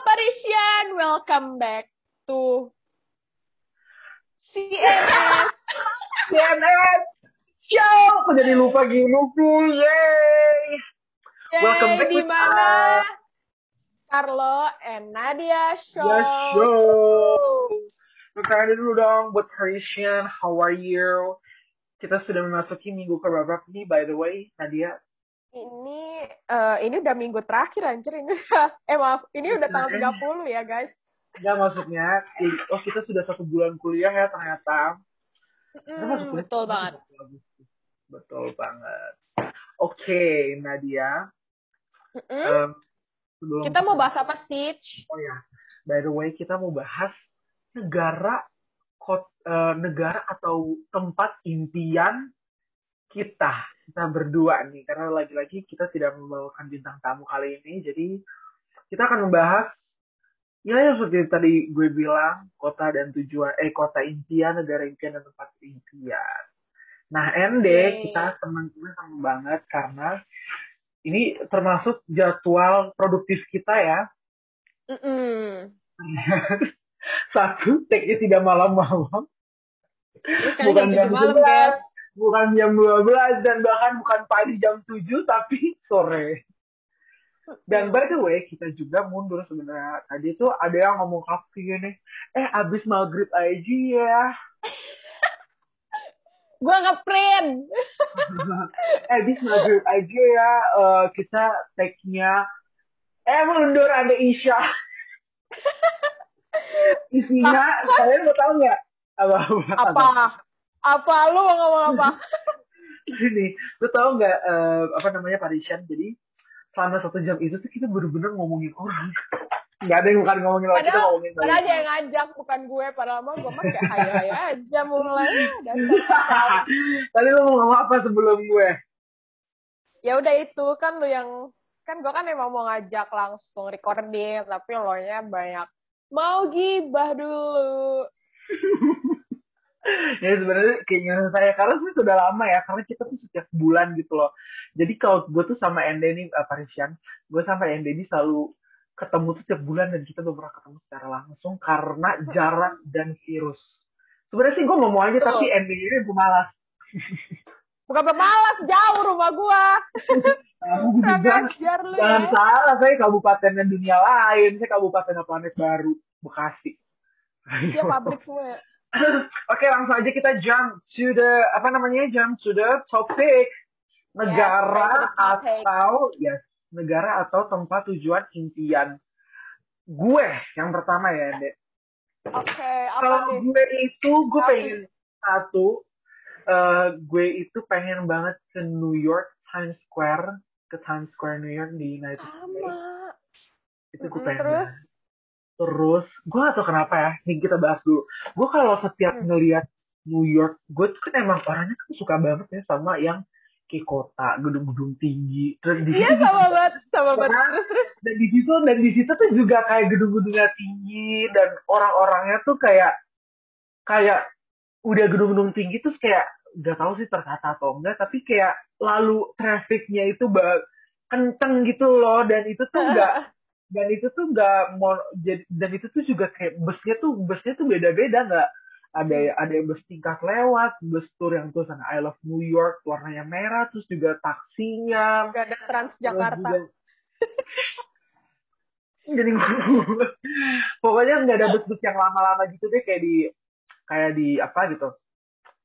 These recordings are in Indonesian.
Parisian, welcome back to CNS. CNS Show. Kok jadi lupa gini sih? Yeay. Welcome back di with mana. Carlo and Nadia show. Ya show. Pertanyaan dulu dong buat Parisian. How are you? Kita sudah memasuki minggu keberapa nih by the way, Nadia? Ini eh, ini udah minggu terakhir anjir ini. eh maaf, ini udah tanggal 30 ya, guys. Enggak maksudnya, oh kita sudah satu bulan kuliah ya ternyata. Mm, betul banget. Betul banget. Oke, Nadia. Mm-mm. Em, sebelum Kita mau bahas apa sih? Oh ya, by the way kita mau bahas negara kot, eh, negara atau tempat impian kita kita berdua nih karena lagi-lagi kita tidak membawakan bintang tamu kali ini jadi kita akan membahas ya yang seperti tadi gue bilang kota dan tujuan eh kota impian negara impian dan tempat impian nah ND Yeay. kita teman-teman senang banget karena ini termasuk jadwal produktif kita ya Mm-mm. satu take-nya tidak malam-malam kan bukan jam jam 7 malam, 11 guys. Bukan jam 12 dan bahkan bukan pagi jam 7 tapi sore. Dan by the way kita juga mundur sebenarnya. Tadi tuh ada yang ngomong kafe gini eh abis maghrib aja ya. Gua ngeprint. eh abis maghrib aja ya. Eh, kita take-nya eh mundur ada Isya isinya kalian mau tahu nggak? Apa Apa? Apa lu mau ngomong apa? ini lu tau nggak eh, apa namanya Parisian jadi selama satu jam itu tuh kita bener-bener ngomongin orang nggak ada yang bukan ngomongin orang kita Padahal, ngomongin padahal dia yang ngajak, bukan gue. Padahal mah gue mah kayak hayo-hayo aja mulai. Tadi lu mau ngomong apa sebelum gue ya udah itu kan lu yang kan gue kan emang mau ngajak langsung recording tapi lo nya banyak mau gibah dulu ya sebenarnya keinginan saya karena sih sudah lama ya karena kita tuh setiap bulan gitu loh. Jadi kalau gue tuh sama Ende nih eh, Parisian gue sama Ende ini selalu ketemu tuh tiap bulan dan kita belum pernah ketemu secara langsung karena jarak dan virus. Sebenarnya sih gue mau mau aja tapi Betul. Ende ini pemalas bukan pemalas jauh rumah Kamu juga lu jangan ya. salah saya kabupatennya dunia lain saya kabupaten planet baru Bekasi. Dia pabrik semua ya. Oke langsung aja kita jump to the apa namanya jump to the topic negara Yes, topic. atau yes negara atau tempat tujuan impian gue yang pertama ya Ende. oke apa Kalau gue itu gue pengen satu eh, gue itu pengen banget ke New York Times Square ke Times Square New York di United States itu gue pengen terus? banget. Terus gue gak tau kenapa ya nih kita bahas dulu. Gue kalau setiap Hmm. ngelihat New York gue tuh kan emang orangnya kan suka banget ya sama yang kayak kota gedung-gedung tinggi terus di iya situ sama banget sama banget. Terus terus. dan di situ dan di situ tuh juga kayak gedung-gedungnya tinggi dan orang-orangnya tuh kayak kayak udah gedung-gedung tinggi terus kayak gak tahu sih tertata atau enggak tapi kayak lalu trafficnya itu kenceng gitu loh dan itu tuh enggak dan itu tuh nggak mau jadi dan itu tuh juga kayak busnya tuh busnya tuh beda-beda nggak ada ada yang bus tingkat lewat bus tour yang tulisan I love New York warnanya merah terus juga taksinya. Gak ada Transjakarta. Juga- jadi pokoknya nggak ada bus-bus yang lama-lama gitu deh kayak di kayak di apa gitu.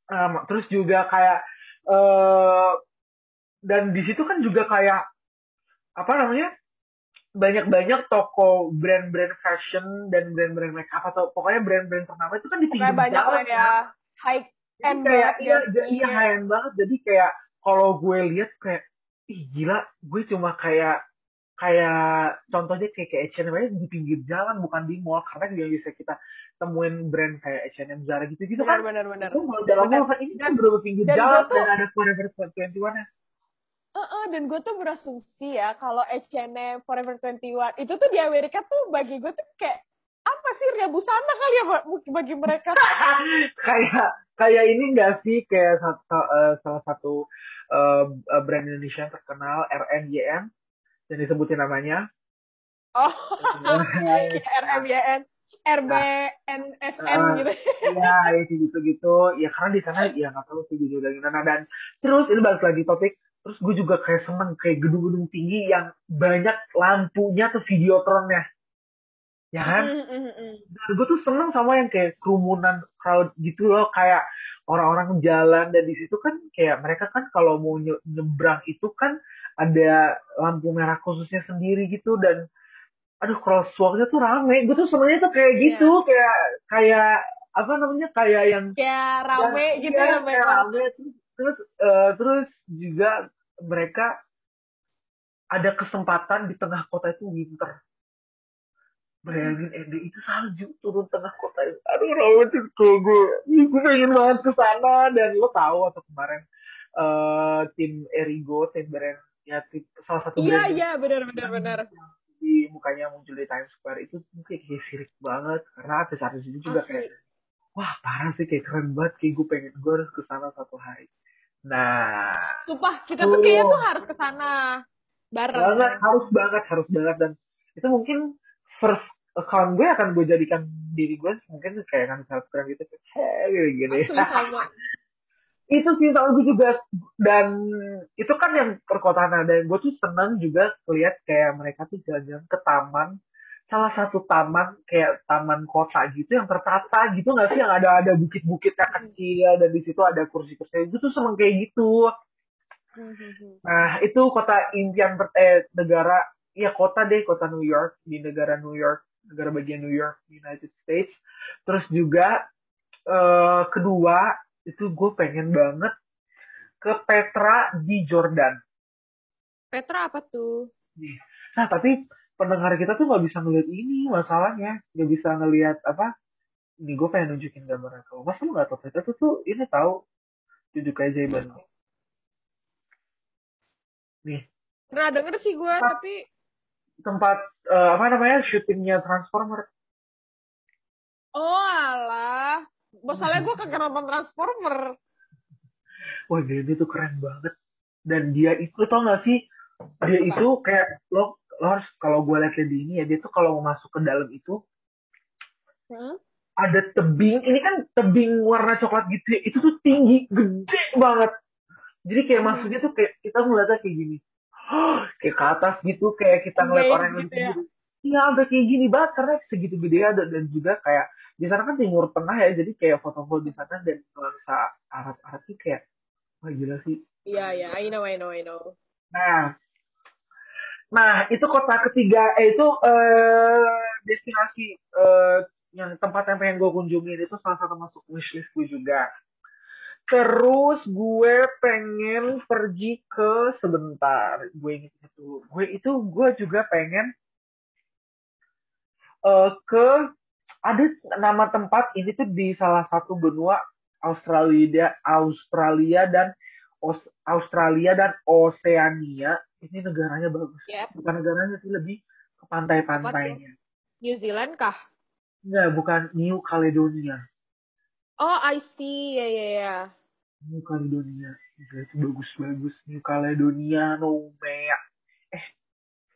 Em, terus juga kayak eh dan di situ kan juga kayak apa namanya banyak-banyak toko brand-brand fashion dan brand-brand makeup atau pokoknya brand-brand ternama itu kan di pinggir banyak jalan ya kan. high end kayak iya, ya. iya Iya. high-end banget jadi kayak kalau gue lihat kayak ih gila gue cuma kayak kayak contohnya kayak kayak H&M aja di pinggir jalan bukan di mall karena yang bisa kita temuin brand kayak H&M Zara gitu gitu benar kan benar benar itu mau dalam mall kan ini kan bener pinggir dan jalan tuh- dan ada Forever 21 ya Heeh, dan gue tuh berasumsi ya kalau H&M Forever 21 itu tuh di Amerika tuh bagi gue tuh kayak apa sih ria busana kali ya ba- bagi mereka kayak kayak ini enggak sih kayak satu, eh, salah satu eh, brand Indonesia yang terkenal RNYM dan disebutin namanya Oh, RMYN, RBNSN Ah, gitu. Iya, ya kayak gitu-gitu. Ya karena di sana ya nggak tahu sih gue juga gimana. Dan terus ini balik lagi topik. Terus gue juga kayak seneng kayak gedung-gedung tinggi yang banyak lampunya tuh videotronnya. Ya kan? Mm, mm, mm. Dan gue tuh seneng sama yang kayak kerumunan crowd gitu loh. Kayak orang-orang jalan dan di situ kan kayak mereka kan kalau mau nye- nyebrang itu kan ada lampu merah khususnya sendiri gitu dan aduh crosswalknya tuh rame gue tuh senengnya tuh kayak gitu kayak kayak apa namanya kayak yang Kayak rame yang- gitu iya, ya, kayak rame terus terus, eh, terus juga mereka ada kesempatan di tengah kota itu winter. Bayangin Ende itu salju turun tengah kota itu. Aduh romantis gue gue pengen banget ke sana. Dan lo tahu waktu kemarin eh tim Erigo tim brand ya tim, salah satu Iya, iya, benar, benar, benar. di mukanya muncul di Times Square itu kayak, kayak sirik banget. Karena artis-artis itu juga Asli. kayak wah parah sih kayak keren banget. Kayak gue pengen gue harus ke sana satu hari nah. Sumpah, kita tuh kayaknya tuh harus ke sana. Bareng. banget harus banget harus banget. Dan itu mungkin first account gue akan gue jadikan diri gue mungkin kayak kan Instagram gitu. Kayak gini gini Asli sama. itu sih sama gue juga. Dan itu kan yang perkotaan dan gue tuh senang juga lihat kayak mereka tuh jalan-jalan ke taman salah satu taman kayak taman kota gitu yang tertata gitu nggak sih? Yang ada ada bukit-bukitnya kecil dan di situ ada kursi-kursi gue tuh seneng kayak gitu. Nah itu kota impian eh, negara ya kota deh kota New York di negara New York negara bagian New York United States. Terus juga eh, kedua itu gue pengen banget ke Petra di Jordan. Petra apa tuh? Nah, tapi pendengar kita tuh nggak bisa ngeliat ini masalahnya. Nggak bisa ngeliat apa. Ini gue pengen nunjukin gambarnya kalau Masa lu nggak tau Petra tuh, tuh ini tahu tunjuk aja Iban. Nih, Pernah denger sih gue, tapi tempat eh, apa namanya syutingnya Transformer. oh alah. Masalahnya gue kagak nonton Transformer. Wah, dia, dia tuh keren banget. Dan dia itu tau gak sih, dia itu kayak lo, lo harus kalau gue lihat di ini ya dia tuh kalau mau masuk ke dalam itu Hmm? ada tebing ini kan tebing warna coklat gitu ya, itu tuh tinggi gede banget jadi kayak Hmm. maksudnya tuh kayak kita ngeliatnya kayak gini kayak ke atas gitu kayak kita ngeliat orang yang gitu ya. gitu iya sampai kayak gini banget karena segitu gede ada dan juga kayak di sana kan timur tengah ya jadi kayak foto-foto di sana dan nuansa Arab-Arab sih kayak wah gila sih Iya, iya, I know, I know, I know. Nah, nah itu kota ketiga, eh itu eh, destinasi eh, yang tempat yang pengen gue kunjungin itu salah satu masuk wishlist gue juga. Terus gue pengen pergi ke sebentar, gue inget itu, gue itu gue juga pengen eh, ke ada nama tempat ini tuh di salah satu benua Australia, Australia dan Aus- Australia dan Oseania ini negaranya bagus. Yep. Bukan negaranya sih lebih ke pantai-pantainya. New Zealand kah? Enggak, bukan New Caledonia. Oh, I see. Ya, ya, ya. New Caledonia. Gila, itu bagus-bagus. New Caledonia, Nomea. Eh,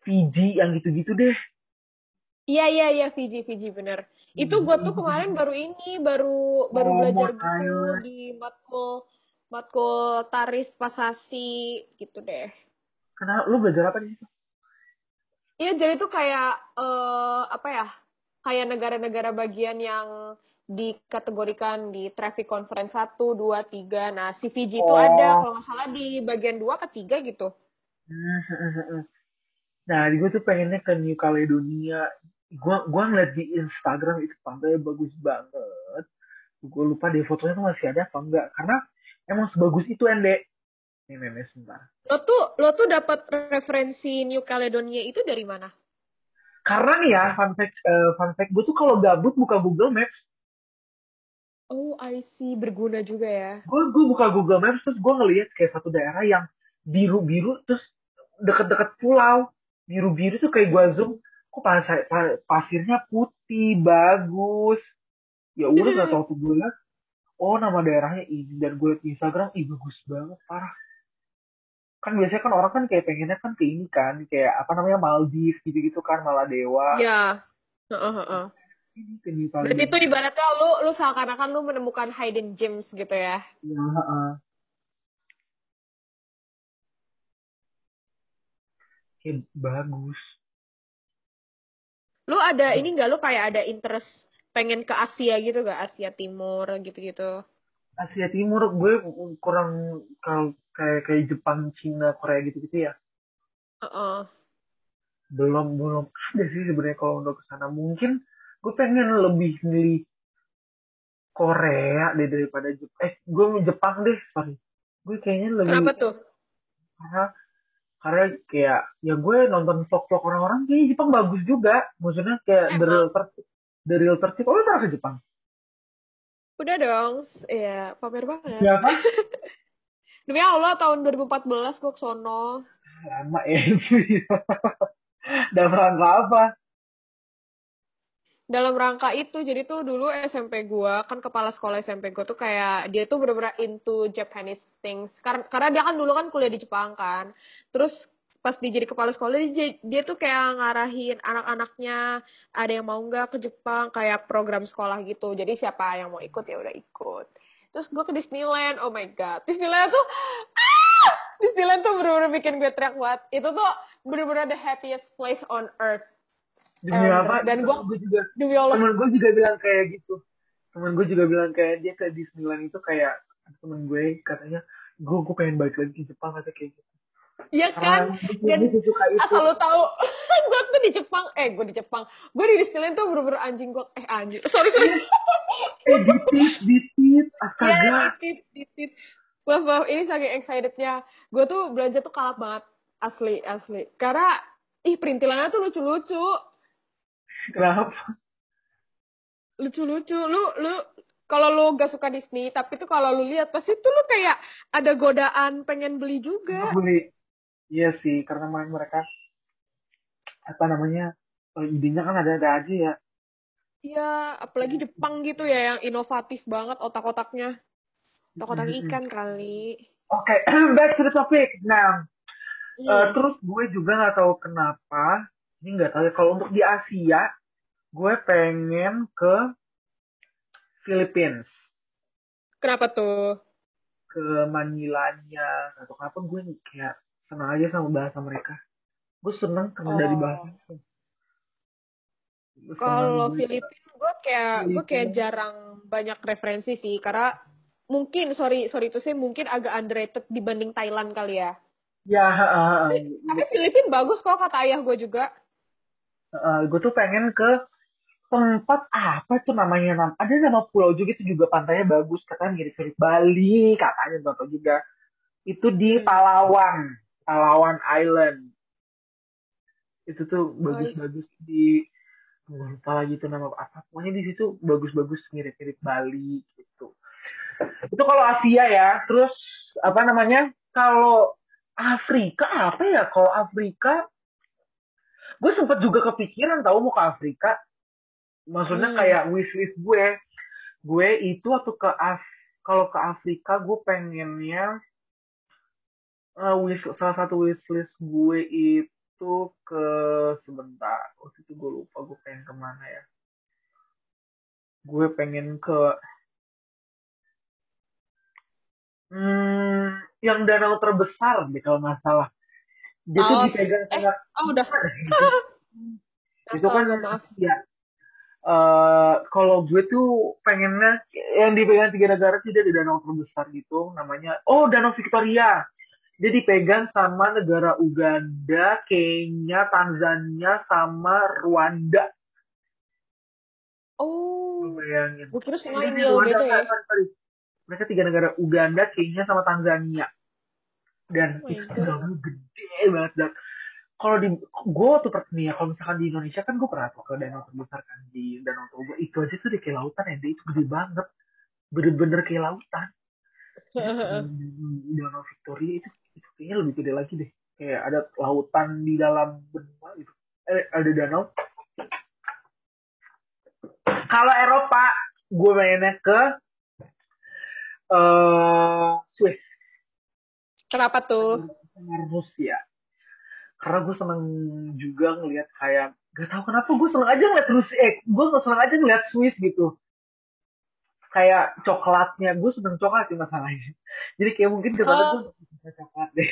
Fiji yang gitu-gitu deh. Iya, iya, iya, Fiji, Fiji, bener. Itu gue tuh kemarin baru ini, baru baru Oh, belajar gitu di matkul matkul Taris Pasasi gitu deh. Kenapa? Lu belajar apa di situ? Iya, jadi tuh kayak eh apa ya? Kayak negara-negara bagian yang dikategorikan di Traffic Conference 1, 2, 3. Nah, Fiji itu Oh. ada kalau nggak salah di bagian 2 ketiga gitu. Nah, gue tuh pengennya ke New Caledonia. Gua gua ngeliat di Instagram itu pantainya bagus banget. Gue lupa deh fotonya tuh masih ada apa enggak. Karena emang sebagus itu Ende. Nih, nenek sebentar. Lo tuh lo tuh dapat referensi New Caledonia itu dari mana? Karena nih ya, fun fact, eh, fun fact gue tuh kalau gabut buka Google Maps. Oh, I see. Berguna juga ya. Gue gue buka Google Maps terus gue ngeliat kayak satu daerah yang biru-biru terus deket-deket pulau. Biru-biru tuh kayak gue zoom. Kok pasir, pasirnya putih, bagus. Ya udah gak tau tuh gue liat. Oh nama daerahnya ini. Dan gue liat Instagram, ih bagus banget, parah. Kan biasanya kan orang kan kayak pengennya kan ke ini kan kayak apa namanya Maldives gitu-gitu kan Maladewa ya Heeh, heeh. ini ke New Caledonia. berarti itu ibaratnya lu lu seakan-akan lu menemukan hidden gems gitu ya Ya, heeh. Kayak bagus. lu ada ini nggak lu kayak ada interest pengen ke Asia gitu gak Asia Timur gitu-gitu Asia Timur gue kurang kalau kayak kayak Jepang, Cina, Korea gitu-gitu ya. Heeh. Belum belum ada sih sebenarnya kalau untuk ke sana. Mungkin gue pengen lebih milih Korea deh daripada Jepang. Eh, gue mau Jepang deh, sorry. Gue kayaknya lebih kenapa tuh karena karena kayak ya gue nonton vlog-vlog orang-orang kayak Jepang bagus juga. Maksudnya kayak the Emang. real tertib. The real tertib. Oh, lu pernah ke Jepang? udah dong ya pamer banget Ya kan? demi Allah tahun 2014 gue kesono Lama ya. Dalam rangka apa? dalam rangka itu jadi tuh dulu SMP gua kan kepala sekolah SMP gua tuh kayak dia tuh bener-bener into Japanese things. Karena karena dia kan dulu kan kuliah di Jepang kan. Terus pas dia jadi kepala sekolah dia, dia tuh kayak ngarahin anak-anaknya ada yang mau nggak ke Jepang? Kayak program sekolah gitu. Jadi siapa yang mau ikut ya udah ikut terus gua ke Disneyland oh my god. Disneyland tuh ah! Disneyland tuh bener-bener bikin gue teriak banget itu tuh bener-bener the happiest place on earth. Demi Em, apa? dan gua- gue juga demi Allah. temen gue juga bilang kayak gitu. Temen gue juga bilang kayak dia ke Disneyland itu kayak temen gue katanya gue gue pengen balik lagi ke Jepang kata kayak gitu ya kan? karena Dan asal lo tahu gue tuh di Jepang eh gue di Jepang. Gue di Disneyland tuh bener-bener anjing gue eh anjing. Sorry sorry. Eh ditit ditit astaga. Ya titit titit maaf maaf ini saking excitednya. Gue tuh belanja tuh kalap banget asli asli. Karena ih perintilannya tuh lucu-lucu. Kenapa? Lucu-lucu. Lu lu kalau lu gak suka Disney tapi tuh kalau lu lihat pasti tuh lu kayak ada godaan pengen beli juga. Beli iya sih karena main mereka apa namanya eh, idenya kan ada-ada aja ya Iya, apalagi Jepang gitu ya yang inovatif banget otak-otaknya. Otak-otak ikan kali. oke back to the topic nah Hmm. Eh, terus gue juga nggak tahu kenapa ini nggak tahu ya kalau untuk di Asia gue pengen ke Philippines Kenapa tuh? ke Manilanya atau kenapa gue kayak senang aja sama bahasa mereka gue seneng karena dari Oh. bahasa Gue seneng Kalau Filipina gue kayak gue kayak jarang banyak referensi sih karena mungkin sorry sorry itu sih mungkin agak underrated dibanding Thailand kali ya. ya uh, Tapi Filipina bagus kok kata ayah gue juga. gue tuh pengen ke tempat apa tuh namanya nam ada nama pulau juga itu juga pantainya bagus katanya mirip-mirip Bali katanya tau juga itu di Hmm. Palawan Palawan Island. Itu tuh bagus-bagus di gue lupa lagi tuh nama apa. Pokoknya di situ bagus-bagus mirip-mirip Bali gitu. Itu kalau Asia ya. Terus apa namanya? Kalau Afrika apa ya? Kalau Afrika gue sempet juga kepikiran tahu mau ke Afrika. Maksudnya Hmm. kayak wishlist gue. Gue itu waktu ke Af kalau ke Afrika gue pengennya eh, wish salah satu wishlist gue itu ke sebentar waktu itu gue lupa gue pengen ke mana ya gue pengen ke hmm, yang danau terbesar deh kalau nggak salah dia tuh Oh, dipegang eh, sama Oh udah. itu kan maaf. ya eh kalau gue tuh pengennya yang dipegang tiga negara tidak di danau terbesar gitu namanya oh danau Victoria dia dipegang sama negara Uganda, Kenya, Tanzania, sama Rwanda. Oh, Bayangin. gue kira semua India Rwanda, gitu ya. sorry. Mereka tiga negara Uganda, Kenya, sama Tanzania. Dan Oh itu gede banget. Dan kalau di gue waktu pernah nih ya, kalau misalkan di Indonesia kan gue pernah tuh ke danau terbesar kan di Danau Toba. Itu aja tuh udah kayak lautan ya, itu gede banget. Bener-bener kayak lautan. di Danau Victoria itu, itu kayaknya lebih gede lagi deh. Kayak ada lautan di dalam benua gitu. Eh, ada danau. Kalau Eropa, gue mainnya ke eh Swiss. Kenapa tuh? Rusia karena gue seneng juga ngelihat kayak gak tau kenapa gue seneng aja ngeliat Rusia eh gue seneng aja ngeliat Swiss gitu kayak coklatnya gue seneng coklat sih masalahnya jadi kayak mungkin kita Oh. gue coklat deh.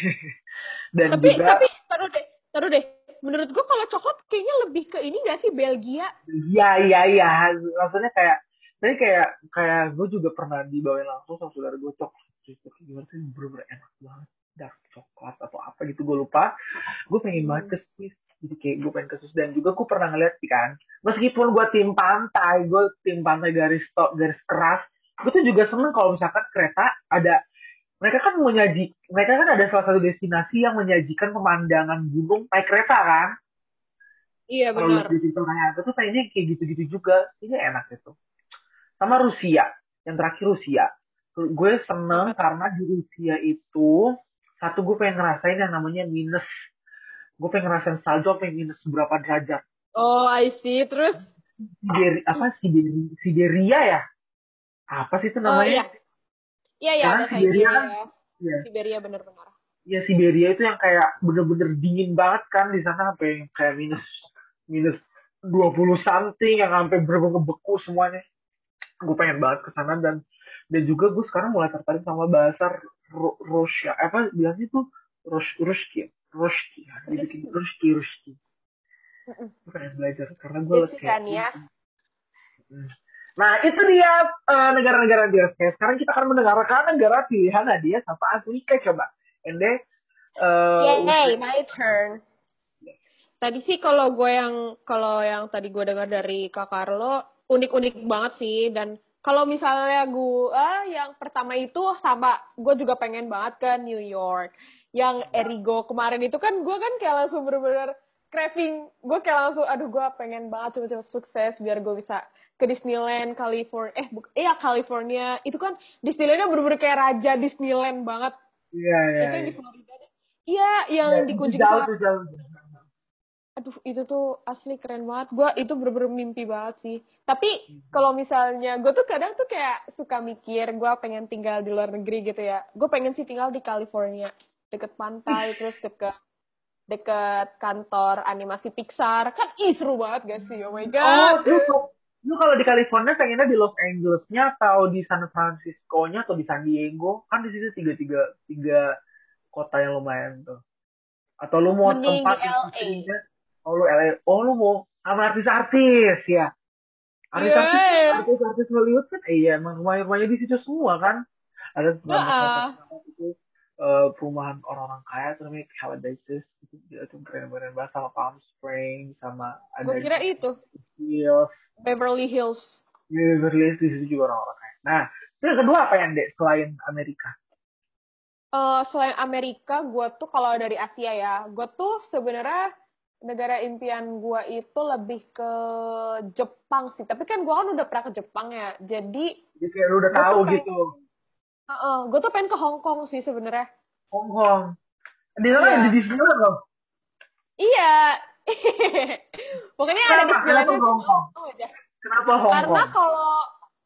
Dan tapi juga tapi taruh deh taruh deh. Menurut gue kalau coklat kayaknya lebih ke ini gak sih Belgia? Iya iya iya. Maksudnya kayak tapi kayak kayak gue juga pernah dibawain langsung sama saudara gue coklat gitu gimana sih? Bener-bener enak banget. Dark coklat atau apa gitu gue lupa. Gue pengen banget ke Swiss. Jadi kayak gue pengen ke Swiss. Dan juga gue pernah ngeliat sih kan meskipun gue tim pantai gue tim pantai garis tok garis keras gue tuh juga seneng kalau misalkan kereta ada mereka kan menyaji mereka kan ada salah satu destinasi yang menyajikan pemandangan gunung naik kereta kan? Iya kalau benar. di Tito aku tuh kayaknya kayak gitu-gitu juga. Ini enak gitu. Sama Rusia. Yang terakhir Rusia. Gue seneng karena di Rusia itu satu gue pengen ngerasain yang namanya minus. Gue pengen ngerasain salju pengen minus berapa derajat. Oh I see. Terus? Siberi apa Siberi Siberia ya? Apa sih itu oh namanya? iya iya iya ada Siberia Siberia kan- Iya. Siberia benar-benar ya Siberia itu yang kayak bener-bener dingin banget kan di sana sampai kayak minus minus 20 something yang sampai bener-bener beku semuanya. Gue pengen banget ke sana dan dan juga gue sekarang mulai tertarik sama bahasa Ru- Rusia. Apa bilangnya tuh? Rus Ruski Ruski. Ya dibikin Ruski Ruski. Gue pengen belajar karena gue Itu kan ya. Hmm. Nah, itu dia eh, negara-negara dia. Sekarang kita akan mendengarkan negara pilihan Nadia sama Afrika coba. Ende eh Yay, my turn. Tadi sih kalau gue yang kalau yang tadi gue dengar dari Kak Carlo unik-unik banget sih dan kalau misalnya gue yang pertama itu sama gue juga pengen banget ke New York. Yang Erigo kemarin itu kan gue kan kayak langsung bener-bener craving. Gue kayak langsung aduh gue pengen banget coba-coba sukses biar gue bisa ke Disneyland California. Eh, buk- iya California. Itu kan Disneylandnya bener-bener kayak raja Disneyland banget. Iya, iya. itu yang di iya. Florida. Iya, yang Ya, dikunjungi jauh sama jauh. aduh itu tuh asli keren banget gue itu bener-bener mimpi banget sih tapi kalau misalnya gue tuh kadang tuh kayak suka mikir gue pengen tinggal di luar negeri gitu ya gue pengen sih tinggal di California deket pantai terus deket deket kantor animasi Pixar kan ih seru banget gak sih oh my Oh, god lu, lu kalau di California pengennya di Los Angeles-nya atau di San Francisco-nya atau di San Diego? Kan di situ tiga tiga tiga kota yang lumayan tuh. Atau lu mau Mending tempat di yang LA. Oh lu LA. Oh lu mau sama artis-artis ya? Artis-artis, Yeah. artis-artis Hollywood kan, eh, iya emang rumah-rumahnya di situ semua kan? Ada tempat itu eh, perumahan orang-orang kaya itu namanya Calabasas itu itu keren-keren banget sama Palm Springs sama ada gue kira itu Hills Beverly Hills Beverly Hills di situ juga orang-orang kaya. Nah, yang kedua apa yang dek selain Amerika? Eh, selain Amerika, gue tuh kalau dari Asia ya, gue tuh sebenarnya negara impian gue itu lebih ke Jepang sih. Tapi kan gue kan udah pernah ke Jepang ya, jadi Jadi kayak lu udah tahu tuh pengen- gitu. gue tuh pengen ke Hong Kong sih sebenarnya. Hong Kong. Di sana ada di Disneyland loh. Iya, pokoknya ada Kenapa? di Kenapa Hong Kong? aja. Kenapa Hong Karena Kong? kalau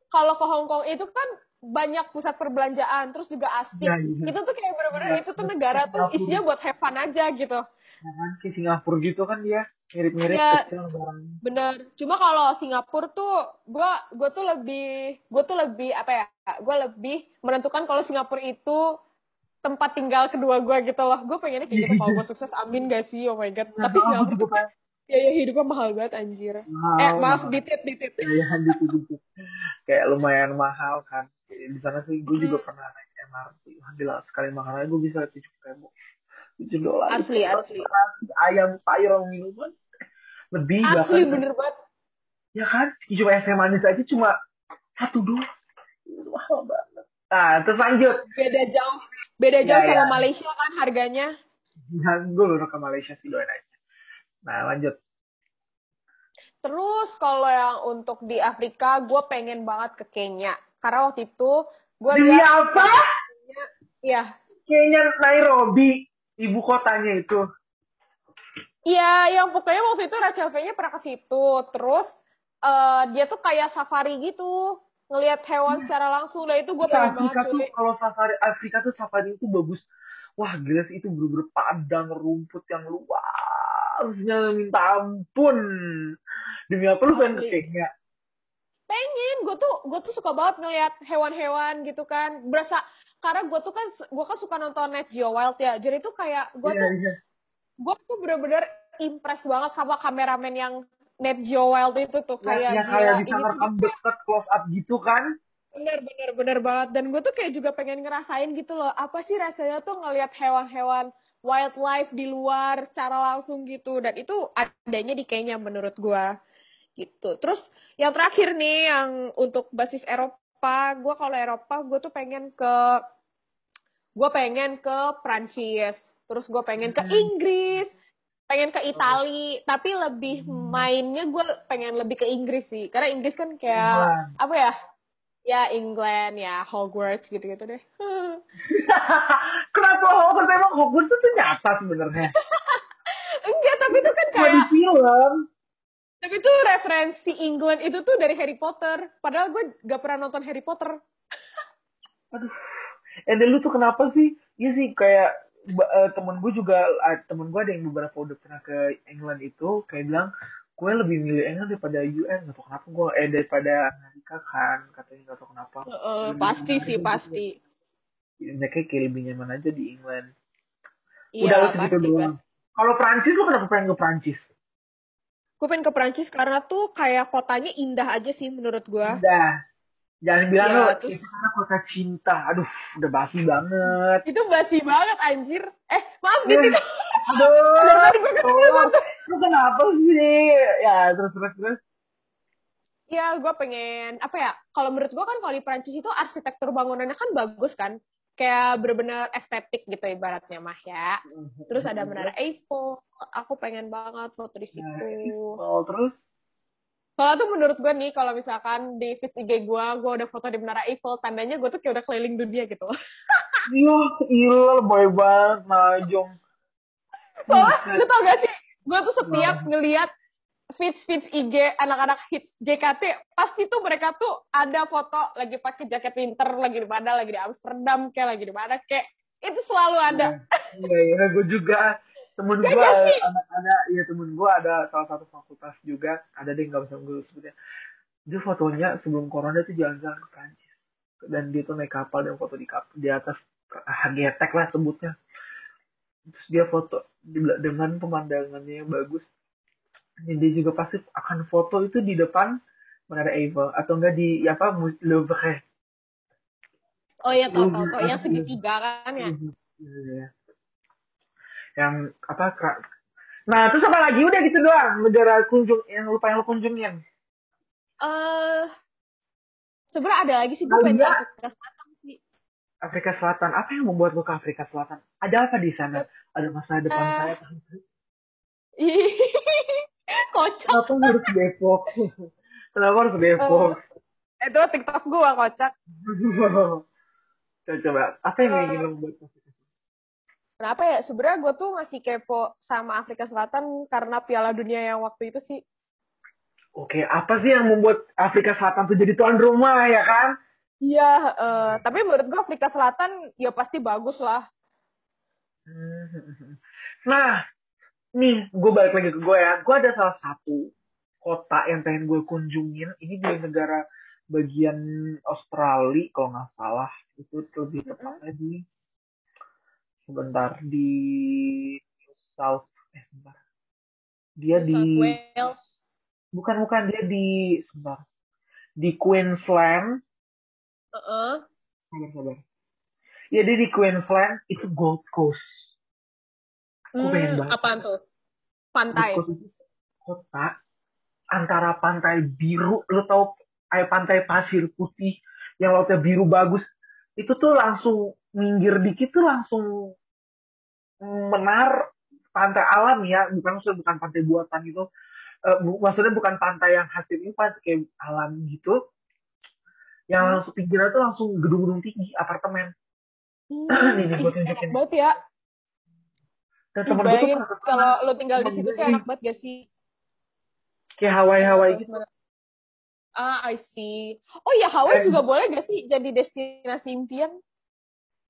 kalau ke Hong Kong itu kan banyak pusat perbelanjaan, terus juga asik. Iya, iya. Itu tuh kayak bener-bener Iya, itu tuh negara tuh Singapura. isinya buat have fun aja gitu. Ya kan, kayak Singapura gitu kan dia. Mirip-mirip kecil barangnya. Bener. Cuma kalau Singapura tuh, gue gue tuh lebih, gue tuh lebih apa ya? Gue lebih menentukan kalau Singapura itu tempat tinggal kedua gue gitu loh. Gue pengennya kayak gitu. Kalau gue sukses, amin gak sih? Oh my god. Nah, Tapi Singapura tuh pengen. biaya hidupnya mahal banget anjir. Mahal, eh maaf, mahal. ditit, ditit. Ya, ya, dikit-dikit. Kayak lumayan mahal kan. Di sana sih gue juga pernah naik MRT. Alhamdulillah sekali makan aja gue bisa tujuh ribu. Tujuh dolar. Asli, asli. Ayam, sayur, minuman. Lebih Asli bahkan. bener banget. Ya kan? Cuma es teh manis aja cuma satu dolar. Mahal banget. Nah, terus lanjut. Beda jauh. Beda Ya, jauh sama ya. Malaysia kan harganya. Nah, gue baru ke Malaysia sih doain aja. Nah, lanjut. Terus kalau yang untuk di Afrika, gue pengen banget ke Kenya. Karena waktu itu gue Di lihat, apa? ya, Kayaknya Nairobi, ibu kotanya itu. Iya, yang pokoknya waktu itu Rachel V-nya pernah ke situ. Terus eh, dia tuh kayak safari gitu, ngelihat hewan secara langsung. Dan itu gue Iya, pengen banget Afrika tuh kalau safari Afrika tuh safari itu bagus. wah gila sih itu bener-bener padang rumput yang luasnya minta ampun demi apa lu pengen. Kenya pengen gue tuh gue tuh suka banget ngeliat hewan-hewan gitu kan berasa karena gue tuh kan gue kan suka nonton Net Geo Wild ya jadi tuh kayak gue Iya, tuh iya. gue tuh bener-bener impress banget sama kameramen yang Net Geo Wild itu tuh yang, kayak yang kayak bisa ngerekam deket close up gitu kan? Bener bener bener banget. Dan gue tuh kayak juga pengen ngerasain gitu loh apa sih rasanya tuh ngelihat hewan-hewan wildlife di luar secara langsung gitu. Dan itu adanya di Kenya menurut gue gitu. Terus yang terakhir nih yang untuk basis Eropa gue kalau Eropa gue tuh pengen ke gue pengen ke Prancis. Terus gue pengen ke Hmm. Inggris pengen ke Itali tapi lebih mainnya gue pengen lebih ke Inggris sih. Karena Inggris kan kayak England. apa ya? Ya England ya Hogwarts gitu-gitu deh. Kenapa Hogwarts? Emang Hogwarts itu nyata sebenarnya. Enggak tapi itu kan Cuma di kayak film. Tapi itu referensi England itu tuh dari Harry Potter. Padahal gue gak pernah nonton Harry Potter. Aduh. Eh lu tuh kenapa sih? Iya sih kayak eh, temen gue juga eh, temen gue ada yang beberapa udah pernah ke England itu kayak bilang gue lebih milih England daripada US gak tau kenapa gue eh daripada Amerika kan katanya gak tau kenapa. Lebih pasti sih pasti. mereka kayak lebih nyaman aja di England. Iya udah lu segitu pasti doang. Kalau Prancis lu kenapa pengen ke Prancis? Gue pengen ke Prancis karena tuh kayak kotanya indah aja sih menurut gue udah jangan bilang Iya, lu terus- itu karena kota cinta. Aduh udah basi banget. Itu basi banget anjir. Eh maaf gitu. Aduh. gue ketemu oh, lu kenapa sih? Ya terus terus terus. Iya, gue pengen apa ya? Kalau menurut gue kan kalau di Prancis itu arsitektur bangunannya kan bagus kan, kayak bener-bener estetik gitu ibaratnya mah ya. Terus ada menara Eiffel, aku pengen banget foto di Nah, situ. Oh, terus Soalnya tuh menurut gue nih, kalau misalkan di feed IG gue, gue udah foto di menara Eiffel, tandanya gue tuh kayak udah keliling dunia gitu. iya iya boy banget najong Soalnya lu tau gak sih, gue tuh setiap ngeliat feeds feeds IG anak-anak hits JKT, pasti tuh mereka tuh ada foto lagi pakai jaket winter, lagi di mana, lagi di Amsterdam, kayak lagi di mana, kayak itu selalu ada. iya iya gue juga temen Ya gue ada ada ya temen gue ada salah satu fakultas juga. Ada deh nggak bisa gue sebutnya. Dia fotonya sebelum corona tuh jalan-jalan ke Prancis. Dan dia tuh naik kapal dan foto di kapal di atas hagetek lah sebutnya. Terus dia foto dengan pemandangannya yang bagus. Dan dia juga pasti akan foto itu di depan menara Eiffel. Atau enggak di apa Mu- Louvre Oh iya, tau, tau, tau. Yang segitiga kan ya. Yang apa kra- nah terus apa lagi udah gitu doang negara kunjung yang lupa yang lu kunjungin Eh, sebenarnya ada lagi sih, gue pengen. Afrika Selatan sih. Afrika Selatan apa yang membuat lu ke Afrika Selatan ada apa di sana ada masa depan Eh. saya Kocak. kenapa harus Depok kenapa harus Depok Itu TikTok gue kocak. coba coba apa yang ingin lu buat? Kenapa ya? Sebenarnya gue tuh masih kepo sama Afrika Selatan karena Piala Dunia yang waktu itu sih. Oke, apa sih yang membuat Afrika Selatan tuh jadi tuan rumah ya kan? Iya, eh, tapi menurut gue Afrika Selatan ya pasti bagus lah. Nah, nih gue balik lagi ke gue ya. Gue ada salah satu kota yang pengen gue kunjungin. Ini di negara bagian Australia kalau nggak salah. Itu lebih tepatnya di sebentar di South eh sebentar. Dia New di South Wales. bukan bukan dia di sebentar. Di Queensland Heeh. sabar sabar. Ya dia di Queensland itu Gold Coast. Aku pengen Hmm, banget. apaan tuh? Pantai. Kota antara pantai biru, lo tau kayak pantai pasir putih yang lautnya biru bagus. Itu tuh langsung minggir dikit tuh langsung menar pantai alam ya, bukan maksudnya bukan pantai buatan gitu. Bu- maksudnya bukan pantai yang hasilnya pantai kayak alam gitu. Yang Hmm. langsung pinggirnya tuh langsung gedung-gedung tinggi, apartemen. Hmm, Nih, nih, gua ih, tunjukin. enak banget ya. Dan temen gue tuh kalau lo tinggal di situ gue tuh nih, enak banget gak sih? kayak Hawaii-Hawaii gitu. Ah, I see. Oh ya, Hawaii Eh. juga boleh gak sih jadi destinasi impian?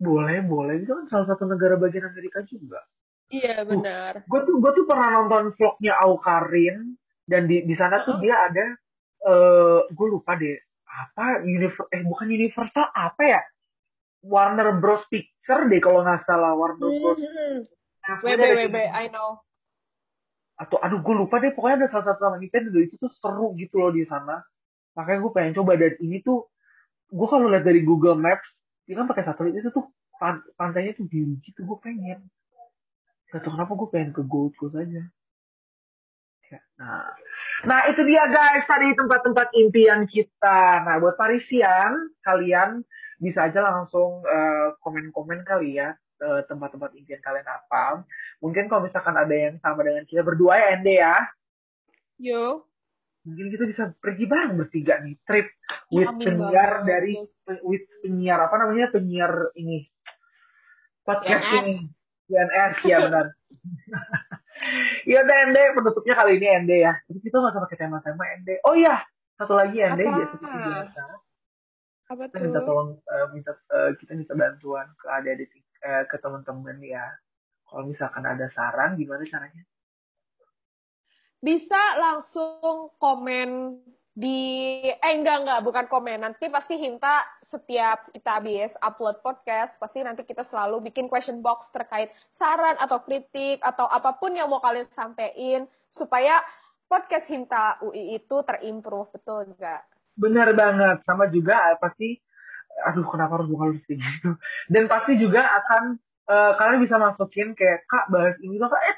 Boleh boleh. Itu kan salah satu negara bagian Amerika juga. Iya benar. gue tuh gue tuh pernah nonton vlognya Aukarin dan di di sana tuh dia ada eh gue lupa deh apa univer eh bukan Universal apa ya? Warner Bros. Picture deh kalau nggak salah Warner Bros. Hmm. Nah, WB WB kayak- I know. atau aduh gue lupa deh pokoknya ada salah satu Nintendo itu tuh seru gitu loh di sana. Makanya gue pengen coba dan ini tuh gue kalau lihat dari Google Maps dia kan pakai satelit itu tuh pan- pantainya tuh biru gitu gue pengen. Gak tau kenapa gue pengen ke Gold Coast aja. Ya, nah. Nah itu dia guys. Tadi tempat-tempat impian kita. Nah buat Parisian kalian bisa aja langsung eh, komen-komen kali ya eh, tempat-tempat impian kalian apa. Mungkin kalau misalkan ada yang sama dengan kita berdua ya Ende ya. Yo. Mungkin kita bisa pergi bareng bertiga nih. Trip with penyiar banget. dari with penyiar apa namanya? Penyiar ini. Podcast CNS. ya benar. Iya udah Ende penutupnya kali ini Ende ya. Jadi kita nggak usah pakai tema-tema Ende oh iya. Satu lagi Ende Apa? ya seperti biasa Apa kita minta tolong eh, minta eh, kita minta bantuan ke adik-adik eh, ke teman-teman ya. Kalau misalkan ada saran gimana caranya Bisa langsung komen di eh enggak enggak bukan komen nanti pasti Hinta setiap kita habis upload podcast pasti nanti kita selalu bikin question box terkait saran atau kritik atau apa pun yang mau kalian sampein supaya podcast Hinta UI itu terimprove betul enggak? Benar banget. Sama juga eh, pasti, aduh kenapa harus harus kayak gitu. Dan pasti juga akan, eh, kalian bisa masukin kayak, kak bahas ini dong. Eh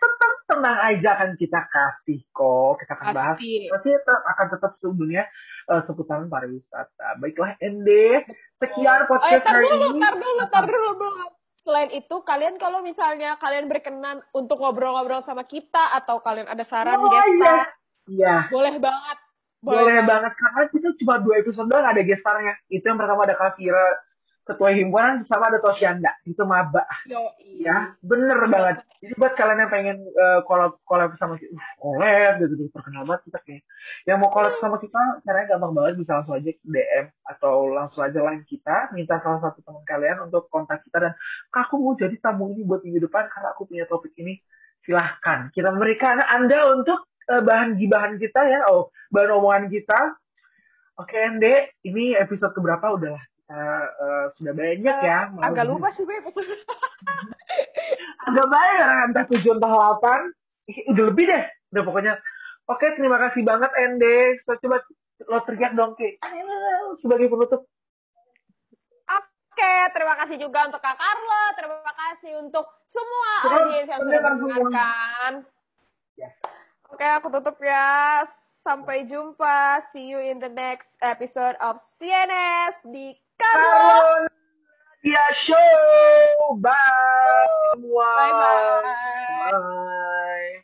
tenang, aja akan kita kasih kok. Kita akan bahas. Pasti. Tetap, akan tetap sebenarnya eh, seputaran pariwisata. Baiklah, Ende. Sekian Oh ya, podcast tar hari dulu, ini. tar dulu, tar dulu, belum. Selain itu, kalian kalau misalnya kalian berkenan untuk ngobrol-ngobrol sama kita atau kalian ada saran Oh, guest iya. Iya. boleh banget. Boleh banget karena kita cuma dua episode doang ada gestarnya. Itu yang pertama ada Kak Kira, ketua himpunan, sama ada Tosyanda. Itu maba. Yo, Ya, bener banget. Jadi buat kalian yang pengen eh, collab collab sama kita, uh, collab gitu, gitu, terkenal banget kita kayak. Yang mau collab sama kita, caranya gampang banget, bisa langsung aja DM atau langsung aja line kita, minta salah satu teman kalian untuk kontak kita dan "Kak, aku mau jadi tamu ini buat minggu depan karena aku punya topik ini. Silahkan kita memberikan Anda untuk eh, bahan gibahan kita ya, oh bahan omongan kita. Oke, Ende, ini episode keberapa udah kita eh, sudah banyak ya. Eh, Agak lupa sih gue. agak banyak ya, entah tujuh entah delapan udah lebih deh udah pokoknya oke terima kasih banget Ende so, coba lo teriak dong Ki sebagai penutup Oke, terima kasih juga untuk Kak Carla, terima kasih untuk semua Terus, audiens yang sudah mendengarkan. Yes. Oke, aku tutup ya. Sampai jumpa. See you in the next episode of CNS di Carlos. Yeah, show. Bye. Bye. Bye. Bye.